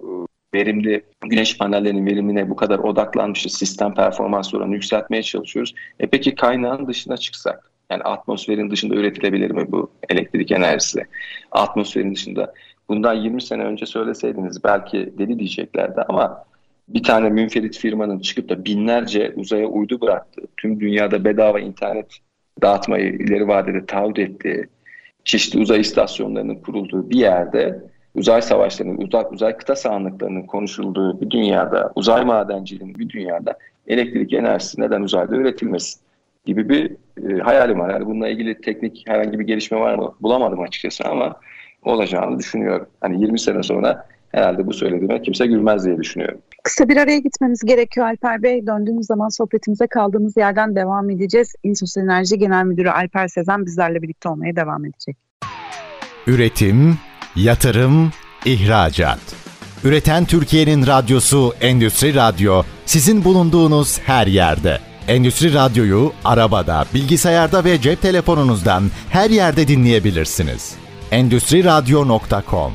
e, verimli güneş panellerinin verimine bu kadar odaklanmışız, sistem performans oranını yükseltmeye çalışıyoruz. E peki kaynağın dışına çıksak? Yani atmosferin dışında üretilebilir mi bu elektrik enerjisi? Atmosferin dışında. Bundan 20 sene önce söyleseydiniz belki deli diyeceklerdi ama bir tane münferit firmanın çıkıp da binlerce uzaya uydu bıraktı. Tüm dünyada bedava internet dağıtmayı ileri vadede taahhüt ettiği, çeşitli uzay istasyonlarının kurulduğu bir yerde uzay savaşlarının, uzak uzay kıta sahanlıklarının konuşulduğu bir dünyada, uzay madenciliğinin bir dünyada elektrik enerjisi neden uzayda üretilmesin gibi bir e, hayalim var. Yani bununla ilgili teknik herhangi bir gelişme var mı bulamadım açıkçası ama olacağını düşünüyorum. Hani 20 sene sonra herhalde bu söylediğime kimse gülmez diye düşünüyorum. Kısa bir araya gitmemiz gerekiyor Alper Bey. Döndüğümüz zaman sohbetimize kaldığımız yerden devam edeceğiz. İnsus Enerji Genel Müdürü Alper Sezen bizlerle birlikte olmaya devam edecek. Üretim, yatırım, ihracat. Üreten Türkiye'nin radyosu Endüstri Radyo sizin bulunduğunuz her yerde. Endüstri Radyo'yu arabada, bilgisayarda ve cep telefonunuzdan her yerde dinleyebilirsiniz. Endüstri Radyo.com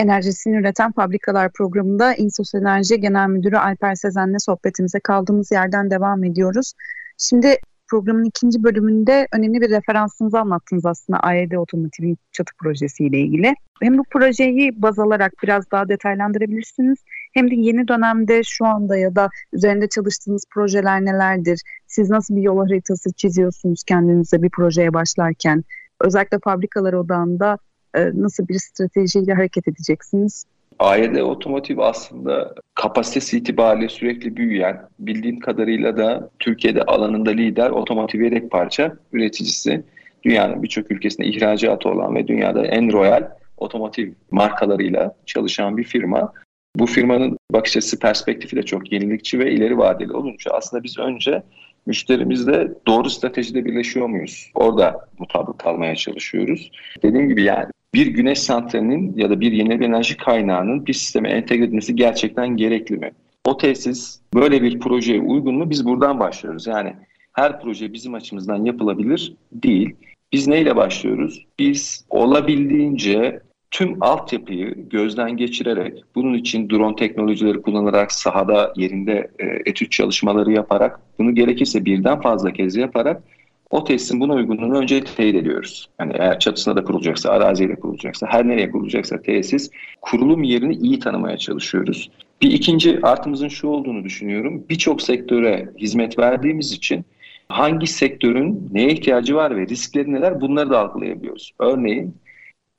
enerjisini üreten fabrikalar programında İnsos Enerji Genel Müdürü Alper Sezen'le sohbetimize kaldığımız yerden devam ediyoruz. Şimdi programın ikinci bölümünde önemli bir referansınızı anlattınız aslında AED Otomotiv'in çatı projesiyle ilgili. Hem bu projeyi baz alarak biraz daha detaylandırabilirsiniz hem de yeni dönemde şu anda ya da üzerinde çalıştığınız projeler nelerdir? Siz nasıl bir yol haritası çiziyorsunuz kendinize bir projeye başlarken? Özellikle fabrikalar odağında e, nasıl bir stratejiyle hareket edeceksiniz? AYD Otomotiv aslında kapasitesi itibariyle sürekli büyüyen, bildiğim kadarıyla da Türkiye'de alanında lider otomotiv yedek parça üreticisi. Dünyanın birçok ülkesinde ihracatı olan ve dünyada en royal otomotiv markalarıyla çalışan bir firma. Bu firmanın bakış açısı perspektifi de çok yenilikçi ve ileri vadeli olunca aslında biz önce müşterimizle doğru stratejide birleşiyor muyuz? Orada mutabık kalmaya çalışıyoruz. Dediğim gibi yani bir güneş santralinin ya da bir yeni enerji kaynağının bir sisteme entegre edilmesi gerçekten gerekli mi? O tesis böyle bir projeye uygun mu? Biz buradan başlıyoruz. Yani her proje bizim açımızdan yapılabilir değil. Biz neyle başlıyoruz? Biz olabildiğince tüm altyapıyı gözden geçirerek, bunun için drone teknolojileri kullanarak, sahada yerinde e, etüt çalışmaları yaparak, bunu gerekirse birden fazla kez yaparak o tesisin buna uygunluğunu önce teyit ediyoruz. Yani eğer çatısına da kurulacaksa, araziye de kurulacaksa, her nereye kurulacaksa tesis, kurulum yerini iyi tanımaya çalışıyoruz. Bir ikinci artımızın şu olduğunu düşünüyorum. Birçok sektöre hizmet verdiğimiz için hangi sektörün neye ihtiyacı var ve riskleri neler bunları da algılayabiliyoruz. Örneğin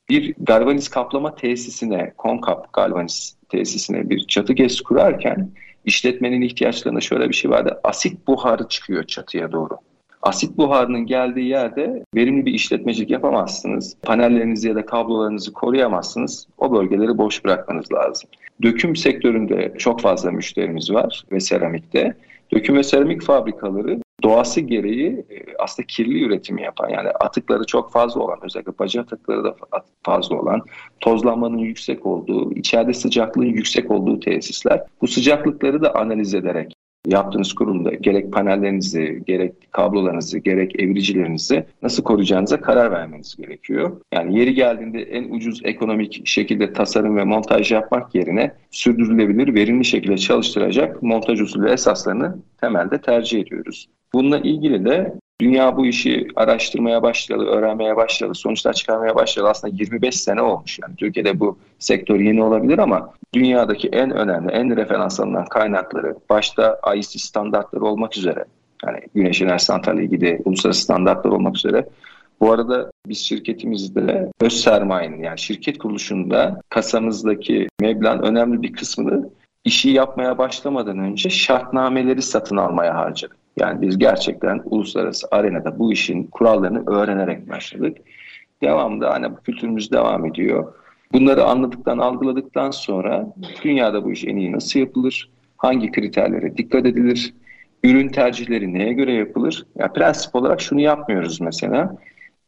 bir galvaniz kaplama tesisine, Konkap galvaniz tesisine bir çatı gez kurarken işletmenin ihtiyaçlarında şöyle bir şey vardı. Asit buharı çıkıyor çatıya doğru. Asit buharının geldiği yerde verimli bir işletmecilik yapamazsınız. Panellerinizi ya da kablolarınızı koruyamazsınız. O bölgeleri boş bırakmanız lazım. Döküm sektöründe çok fazla müşterimiz var ve seramikte. Döküm ve seramik fabrikaları doğası gereği e, aslında kirli üretimi yapan yani atıkları çok fazla olan özellikle baca atıkları da fazla olan tozlanmanın yüksek olduğu içeride sıcaklığın yüksek olduğu tesisler bu sıcaklıkları da analiz ederek yaptığınız kurumda gerek panellerinizi, gerek kablolarınızı, gerek evricilerinizi nasıl koruyacağınıza karar vermeniz gerekiyor. Yani yeri geldiğinde en ucuz ekonomik şekilde tasarım ve montaj yapmak yerine sürdürülebilir, verimli şekilde çalıştıracak montaj usulü esaslarını temelde tercih ediyoruz. Bununla ilgili de dünya bu işi araştırmaya başladı, öğrenmeye başladı, sonuçlar çıkarmaya başladı. Aslında 25 sene olmuş. Yani Türkiye'de bu sektör yeni olabilir ama dünyadaki en önemli, en referans alınan kaynakları başta IEC standartları olmak üzere yani Güneş Enerji Santrali ilgili uluslararası standartlar olmak üzere bu arada biz şirketimizde öz sermayenin yani şirket kuruluşunda kasamızdaki meblağın önemli bir kısmını işi yapmaya başlamadan önce şartnameleri satın almaya harcadık. Yani biz gerçekten uluslararası arenada bu işin kurallarını öğrenerek başladık. Devamında hani bu kültürümüz devam ediyor. Bunları anladıktan, algıladıktan sonra dünyada bu iş en iyi nasıl yapılır? Hangi kriterlere dikkat edilir? Ürün tercihleri neye göre yapılır? Yani prensip olarak şunu yapmıyoruz mesela.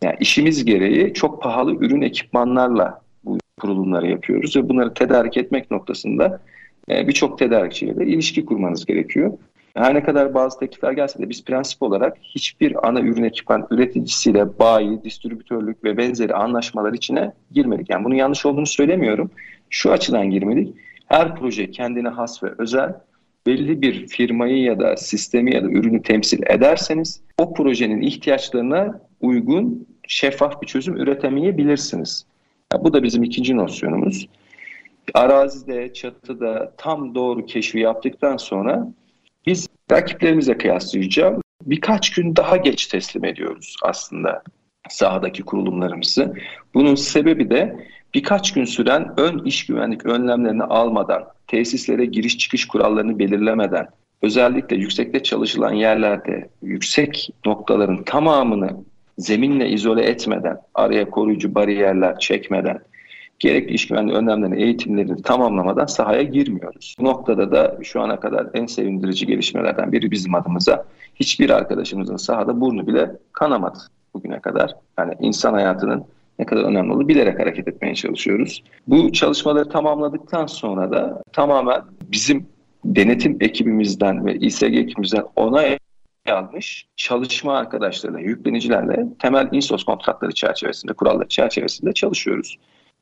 Yani işimiz gereği çok pahalı ürün ekipmanlarla bu kurulumları yapıyoruz ve bunları tedarik etmek noktasında birçok tedarikçiyle ilişki kurmanız gerekiyor. Her ne kadar bazı teklifler gelse de biz prensip olarak hiçbir ana ürün ekipman üreticisiyle bayi, distribütörlük ve benzeri anlaşmalar içine girmedik. Yani bunun yanlış olduğunu söylemiyorum. Şu açıdan girmedik. Her proje kendine has ve özel belli bir firmayı ya da sistemi ya da ürünü temsil ederseniz o projenin ihtiyaçlarına uygun şeffaf bir çözüm üretemeyebilirsiniz. Yani bu da bizim ikinci nosyonumuz. Arazide, çatıda tam doğru keşfi yaptıktan sonra biz rakiplerimize kıyaslayacağım birkaç gün daha geç teslim ediyoruz aslında sahadaki kurulumlarımızı. Bunun sebebi de birkaç gün süren ön iş güvenlik önlemlerini almadan, tesislere giriş çıkış kurallarını belirlemeden, özellikle yüksekte çalışılan yerlerde yüksek noktaların tamamını zeminle izole etmeden, araya koruyucu bariyerler çekmeden, gerekli iş güvenliği önlemlerini, eğitimlerini tamamlamadan sahaya girmiyoruz. Bu noktada da şu ana kadar en sevindirici gelişmelerden biri bizim adımıza hiçbir arkadaşımızın sahada burnu bile kanamadı bugüne kadar. Yani insan hayatının ne kadar önemli olduğunu bilerek hareket etmeye çalışıyoruz. Bu çalışmaları tamamladıktan sonra da tamamen bizim denetim ekibimizden ve İSG ekibimizden onay almış çalışma arkadaşlarıyla, yüklenicilerle temel insos kontratları çerçevesinde, kuralları çerçevesinde çalışıyoruz.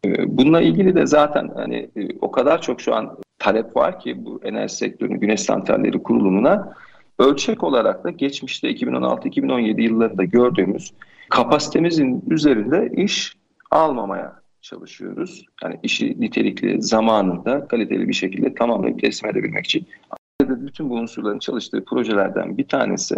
Ee, bununla ilgili de zaten hani e, o kadar çok şu an talep var ki bu enerji sektörünün güneş santralleri kurulumuna ölçek olarak da geçmişte 2016-2017 yıllarında gördüğümüz kapasitemizin üzerinde iş almamaya çalışıyoruz. Yani işi nitelikli, zamanında, kaliteli bir şekilde tamamlayıp teslim edebilmek için. Bütün bu unsurların çalıştığı projelerden bir tanesi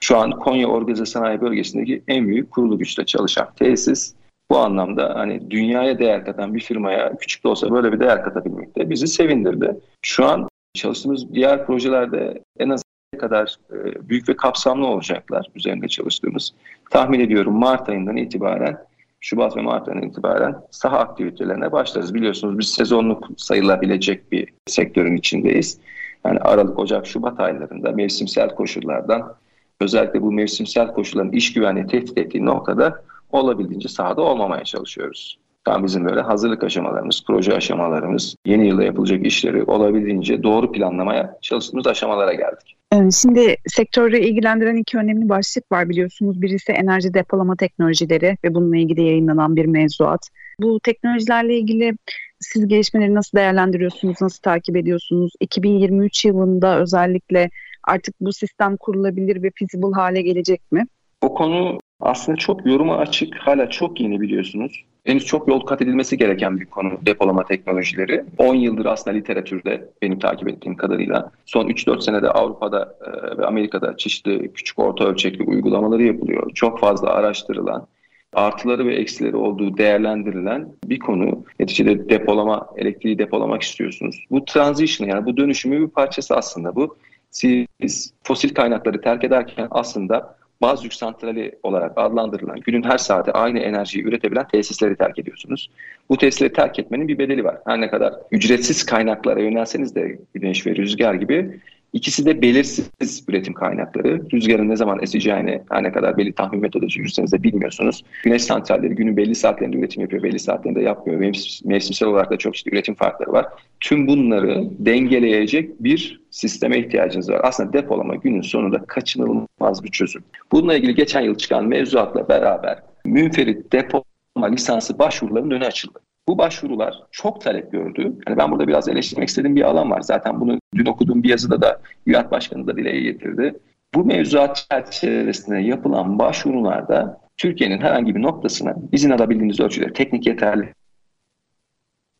şu an Konya Organize Sanayi Bölgesi'ndeki en büyük kurulu güçte çalışan tesis. Bu anlamda hani dünyaya değer katan bir firmaya küçük de olsa böyle bir değer katabilmek de bizi sevindirdi. Şu an çalıştığımız diğer projelerde en az kadar e, büyük ve kapsamlı olacaklar üzerinde çalıştığımız. Tahmin ediyorum Mart ayından itibaren Şubat ve Mart ayından itibaren saha aktivitelerine başlarız. Biliyorsunuz biz sezonluk sayılabilecek bir sektörün içindeyiz. Yani Aralık, Ocak, Şubat aylarında mevsimsel koşullardan özellikle bu mevsimsel koşulların iş güvenliği tehdit ettiği noktada olabildiğince sahada olmamaya çalışıyoruz. Tam bizim böyle hazırlık aşamalarımız, proje aşamalarımız, yeni yılda yapılacak işleri olabildiğince doğru planlamaya çalıştığımız aşamalara geldik. Ee, şimdi sektörü ilgilendiren iki önemli başlık var biliyorsunuz. Birisi enerji depolama teknolojileri ve bununla ilgili yayınlanan bir mevzuat. Bu teknolojilerle ilgili siz gelişmeleri nasıl değerlendiriyorsunuz, nasıl takip ediyorsunuz? 2023 yılında özellikle artık bu sistem kurulabilir ve feasible hale gelecek mi? O konu Aslında çok yoruma açık, hala çok yeni biliyorsunuz. Henüz çok yol kat edilmesi gereken bir konu depolama teknolojileri. 10 yıldır aslında literatürde benim takip ettiğim kadarıyla son 3-4 senede Avrupa'da e, ve Amerika'da çeşitli küçük orta ölçekli uygulamaları yapılıyor. Çok fazla araştırılan, artıları ve eksileri olduğu değerlendirilen bir konu. Neticede depolama, elektriği depolamak istiyorsunuz. Bu transition yani bu dönüşümün bir parçası aslında bu. Siz fosil kaynakları terk ederken aslında baz yük santrali olarak adlandırılan günün her saati aynı enerjiyi üretebilen tesisleri terk ediyorsunuz. Bu tesisleri terk etmenin bir bedeli var. Her ne kadar ücretsiz kaynaklara yönelseniz de güneş ve rüzgar gibi İkisi de belirsiz üretim kaynakları. Rüzgarın ne zaman eseceğini her ne kadar belli tahmin metodoloji yürütseniz de bilmiyorsunuz. Güneş santralleri günün belli saatlerinde üretim yapıyor, belli saatlerinde yapmıyor. Mevsimsel olarak da çok işte üretim farkları var. Tüm bunları dengeleyecek bir sisteme ihtiyacınız var. Aslında depolama günün sonunda kaçınılmaz bir çözüm. Bununla ilgili geçen yıl çıkan mevzuatla beraber münferit depolama lisansı başvurularının önü açıldı. Bu başvurular çok talep gördü. Yani ben burada biraz eleştirmek istediğim bir alan var. Zaten bunu dün okuduğum bir yazıda da UAT Başkanı da dile getirdi. Bu mevzuat çerçevesinde yapılan başvurularda Türkiye'nin herhangi bir noktasına izin alabildiğiniz ölçüde teknik yeterli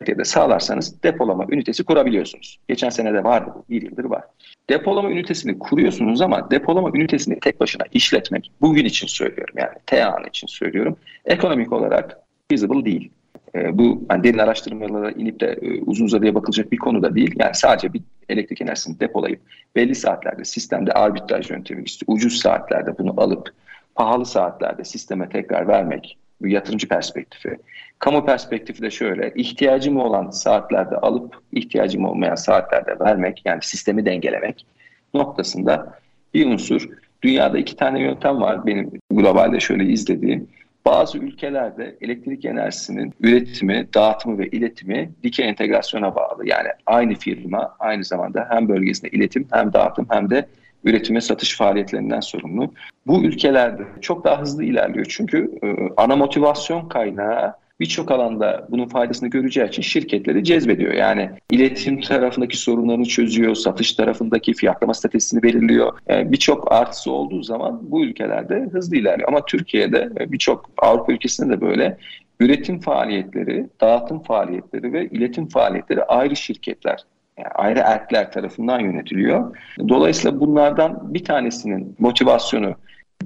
de sağlarsanız depolama ünitesi kurabiliyorsunuz. Geçen sene de vardı bir yıldır var. Depolama ünitesini kuruyorsunuz ama depolama ünitesini tek başına işletmek, bugün için söylüyorum yani TEAN için söylüyorum, ekonomik olarak feasible değil. E, bu yani derin araştırmalara inip de e, uzun uzadıya bakılacak bir konu da değil. Yani sadece bir elektrik enerjisini depolayıp belli saatlerde sistemde arbitraj yöntemi işte ucuz saatlerde bunu alıp pahalı saatlerde sisteme tekrar vermek bu yatırımcı perspektifi. Kamu perspektifi de şöyle ihtiyacım olan saatlerde alıp ihtiyacım olmayan saatlerde vermek yani sistemi dengelemek noktasında bir unsur. Dünyada iki tane yöntem var benim globalde şöyle izlediğim. Bazı ülkelerde elektrik enerjisinin üretimi, dağıtımı ve iletimi dikey entegrasyona bağlı. Yani aynı firma aynı zamanda hem bölgesinde iletim hem dağıtım hem de üretime satış faaliyetlerinden sorumlu. Bu ülkelerde çok daha hızlı ilerliyor. Çünkü e, ana motivasyon kaynağı birçok alanda bunun faydasını göreceği için şirketleri cezbediyor. Yani iletim tarafındaki sorunlarını çözüyor, satış tarafındaki fiyatlama stratejisini belirliyor. Yani birçok artısı olduğu zaman bu ülkelerde hızlı ilerliyor. Ama Türkiye'de birçok Avrupa ülkesinde de böyle üretim faaliyetleri, dağıtım faaliyetleri ve iletim faaliyetleri ayrı şirketler yani ayrı erkler tarafından yönetiliyor. Dolayısıyla bunlardan bir tanesinin motivasyonu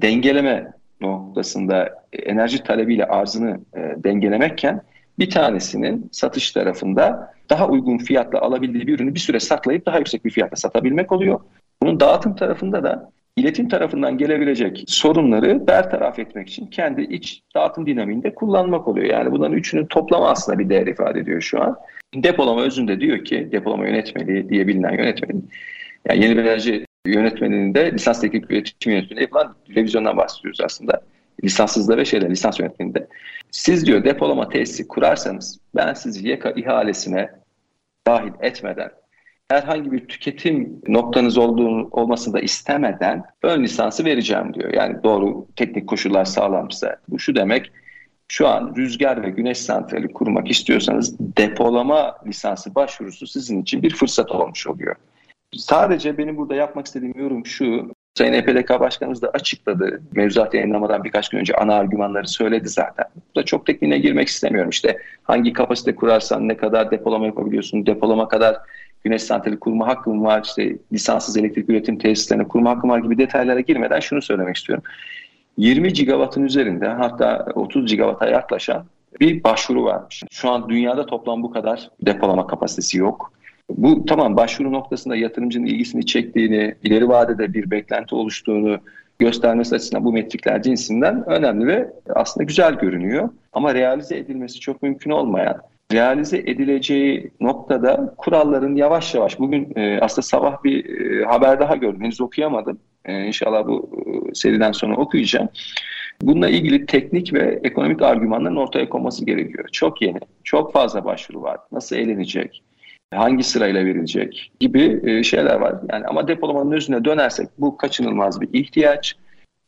dengeleme noktasında enerji talebiyle arzını e, dengelemekken bir tanesinin satış tarafında daha uygun fiyatla alabildiği bir ürünü bir süre saklayıp daha yüksek bir fiyatla satabilmek oluyor. Bunun dağıtım tarafında da iletim tarafından gelebilecek sorunları bertaraf etmek için kendi iç dağıtım dinamiğinde kullanmak oluyor. Yani bunların üçünün toplamı aslında bir değer ifade ediyor şu an. Depolama özünde diyor ki depolama yönetmeliği diye bilinen yönetmeliği yani yeni enerji yönetmeninde lisans teknik üretim yönetmeliği yapılan revizyondan bahsediyoruz aslında. Lisanssızda ve şeyler lisans yönetmeninde. Siz diyor depolama tesisi kurarsanız ben sizi YEKA ihalesine dahil etmeden herhangi bir tüketim noktanız olduğunu olmasını da istemeden ön lisansı vereceğim diyor. Yani doğru teknik koşullar sağlamsa. Bu şu demek şu an rüzgar ve güneş santrali kurmak istiyorsanız depolama lisansı başvurusu sizin için bir fırsat olmuş oluyor. Sadece benim burada yapmak istediğim yorum şu. Sayın EPDK Başkanımız da açıkladı. Mevzuat yayınlamadan birkaç gün önce ana argümanları söyledi zaten. Burada çok tekniğine girmek istemiyorum. İşte hangi kapasite kurarsan ne kadar depolama yapabiliyorsun, depolama kadar güneş santrali kurma hakkım var, işte lisanssız elektrik üretim tesislerine kurma hakkım var gibi detaylara girmeden şunu söylemek istiyorum. 20 gigawattın üzerinde hatta 30 gigawata yaklaşan bir başvuru varmış. Şu an dünyada toplam bu kadar depolama kapasitesi yok. Bu tamam başvuru noktasında yatırımcının ilgisini çektiğini, ileri vadede bir beklenti oluştuğunu göstermesi açısından bu metrikler cinsinden önemli ve aslında güzel görünüyor. Ama realize edilmesi çok mümkün olmayan, realize edileceği noktada kuralların yavaş yavaş, bugün e, aslında sabah bir e, haber daha gördüm, henüz okuyamadım. E, inşallah bu e, seriden sonra okuyacağım. Bununla ilgili teknik ve ekonomik argümanların ortaya konması gerekiyor. Çok yeni, çok fazla başvuru var. Nasıl eğlenecek? Hangi sırayla verilecek gibi e, şeyler var. Yani ama depolamanın özüne dönersek bu kaçınılmaz bir ihtiyaç.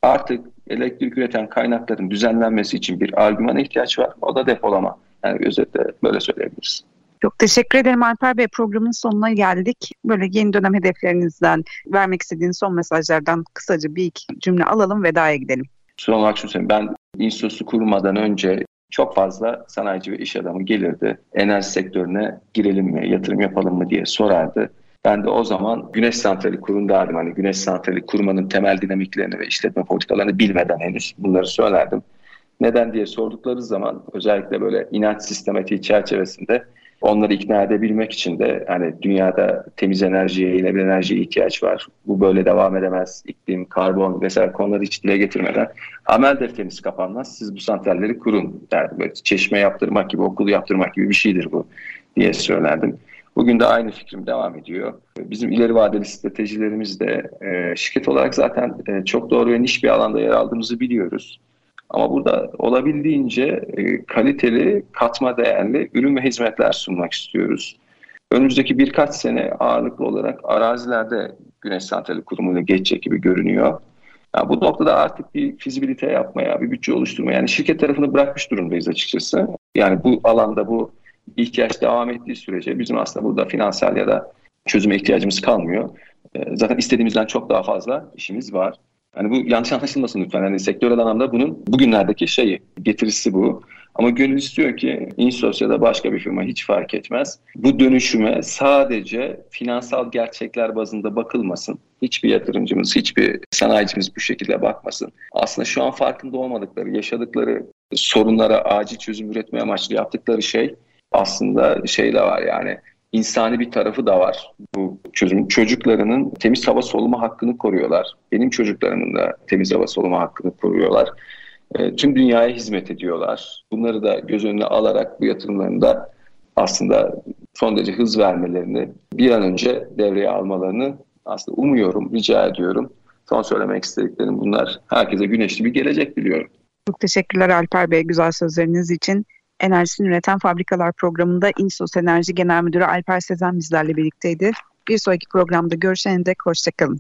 Artık elektrik üreten kaynakların düzenlenmesi için bir argümana ihtiyaç var. O da depolama. Yani özetle böyle söyleyebiliriz. Çok teşekkür ederim Alper Bey. Programın sonuna geldik. Böyle yeni dönem hedeflerinizden vermek istediğiniz son mesajlardan kısaca bir iki cümle alalım vedaya gidelim. son olarak şunu söyleyeyim. Ben İnsos'u kurmadan önce çok fazla sanayici ve iş adamı gelirdi. Enerji sektörüne girelim mi, yatırım yapalım mı diye sorardı. Ben de o zaman güneş santrali kurun derdim. Hani güneş santrali kurmanın temel dinamiklerini ve işletme politikalarını bilmeden henüz bunları söylerdim. Neden diye sordukları zaman özellikle böyle inanç sistematiği çerçevesinde onları ikna edebilmek için de hani dünyada temiz enerjiye, yenilenebilir enerjiye ihtiyaç var. Bu böyle devam edemez. İklim, karbon vesaire konuları hiç dile getirmeden amel defteriniz kapanmaz. Siz bu santralleri kurun derdim. Böyle çeşme yaptırmak gibi, okul yaptırmak gibi bir şeydir bu diye söylerdim. Bugün de aynı fikrim devam ediyor. Bizim ileri vadeli stratejilerimiz de e, şirket olarak zaten e, çok doğru ve niş bir alanda yer aldığımızı biliyoruz. Ama burada olabildiğince e, kaliteli, katma değerli ürün ve hizmetler sunmak istiyoruz. Önümüzdeki birkaç sene ağırlıklı olarak arazilerde güneş santrali kurumuyla geçecek gibi görünüyor. Yani bu noktada artık bir fizibilite yapmaya, bir bütçe oluşturmaya, yani şirket tarafını bırakmış durumdayız açıkçası. Yani bu alanda bu ihtiyaç devam ettiği sürece bizim aslında burada finansal ya da çözüme ihtiyacımız kalmıyor. E, zaten istediğimizden çok daha fazla işimiz var. Hani bu yanlış anlaşılmasın lütfen. Hani sektörel anlamda bunun bugünlerdeki şeyi, getirisi bu. Ama gönül istiyor ki Insos ya da başka bir firma hiç fark etmez. Bu dönüşüme sadece finansal gerçekler bazında bakılmasın. Hiçbir yatırımcımız, hiçbir sanayicimiz bu şekilde bakmasın. Aslında şu an farkında olmadıkları, yaşadıkları sorunlara acil çözüm üretmeye amaçlı yaptıkları şey aslında şey de var yani insani bir tarafı da var bu çözüm. Çocuklarının temiz hava soluma hakkını koruyorlar. Benim çocuklarımın da temiz hava soluma hakkını koruyorlar. E, tüm dünyaya hizmet ediyorlar. Bunları da göz önüne alarak bu yatırımlarında aslında son derece hız vermelerini, bir an önce devreye almalarını aslında umuyorum, rica ediyorum. Son söylemek istediklerim bunlar. Herkese güneşli bir gelecek diliyorum. Çok teşekkürler Alper Bey güzel sözleriniz için enerjisini üreten fabrikalar programında İnsos Enerji Genel Müdürü Alper Sezen bizlerle birlikteydi. Bir sonraki programda görüşene dek hoşçakalın.